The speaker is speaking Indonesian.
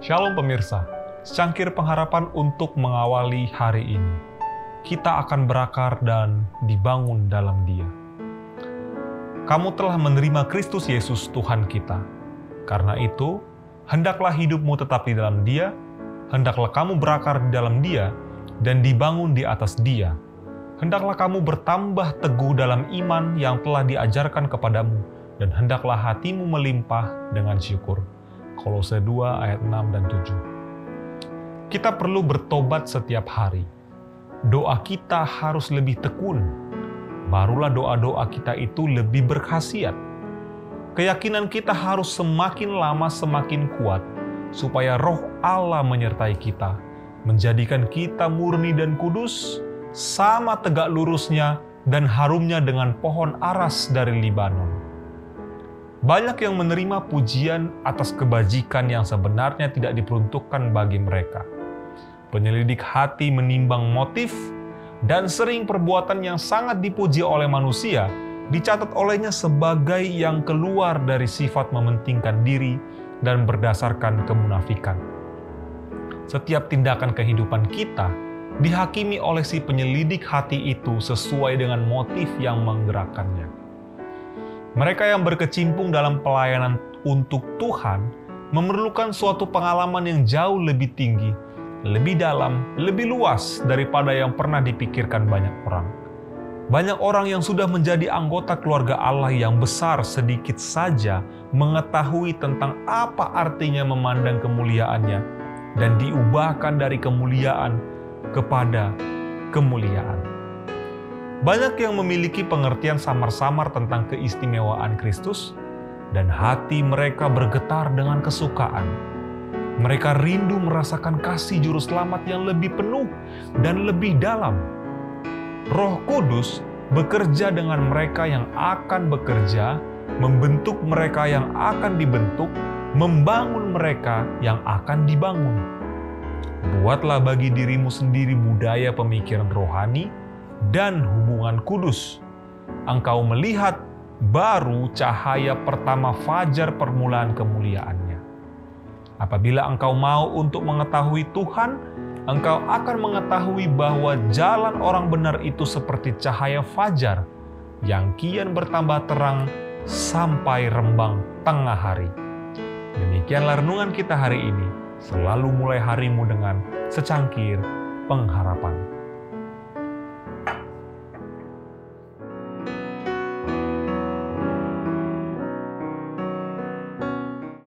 Shalom pemirsa, secangkir pengharapan untuk mengawali hari ini. Kita akan berakar dan dibangun dalam dia. Kamu telah menerima Kristus Yesus Tuhan kita. Karena itu, hendaklah hidupmu tetap di dalam dia, hendaklah kamu berakar di dalam dia, dan dibangun di atas dia. Hendaklah kamu bertambah teguh dalam iman yang telah diajarkan kepadamu, dan hendaklah hatimu melimpah dengan syukur Kolose 2 ayat 6 dan 7. Kita perlu bertobat setiap hari. Doa kita harus lebih tekun. Barulah doa-doa kita itu lebih berkhasiat. Keyakinan kita harus semakin lama semakin kuat supaya roh Allah menyertai kita, menjadikan kita murni dan kudus, sama tegak lurusnya dan harumnya dengan pohon aras dari Libanon. Banyak yang menerima pujian atas kebajikan yang sebenarnya tidak diperuntukkan bagi mereka. Penyelidik hati menimbang motif dan sering perbuatan yang sangat dipuji oleh manusia dicatat olehnya sebagai yang keluar dari sifat mementingkan diri dan berdasarkan kemunafikan. Setiap tindakan kehidupan kita dihakimi oleh si penyelidik hati itu sesuai dengan motif yang menggerakkannya. Mereka yang berkecimpung dalam pelayanan untuk Tuhan memerlukan suatu pengalaman yang jauh lebih tinggi, lebih dalam, lebih luas daripada yang pernah dipikirkan banyak orang. Banyak orang yang sudah menjadi anggota keluarga Allah yang besar sedikit saja mengetahui tentang apa artinya memandang kemuliaannya dan diubahkan dari kemuliaan kepada kemuliaan. Banyak yang memiliki pengertian samar-samar tentang keistimewaan Kristus, dan hati mereka bergetar dengan kesukaan. Mereka rindu merasakan kasih Juru Selamat yang lebih penuh dan lebih dalam. Roh Kudus bekerja dengan mereka yang akan bekerja, membentuk mereka yang akan dibentuk, membangun mereka yang akan dibangun. Buatlah bagi dirimu sendiri budaya pemikiran rohani dan hubungan kudus. Engkau melihat baru cahaya pertama fajar permulaan kemuliaannya. Apabila engkau mau untuk mengetahui Tuhan, engkau akan mengetahui bahwa jalan orang benar itu seperti cahaya fajar yang kian bertambah terang sampai rembang tengah hari. Demikianlah renungan kita hari ini. Selalu mulai harimu dengan secangkir pengharapan.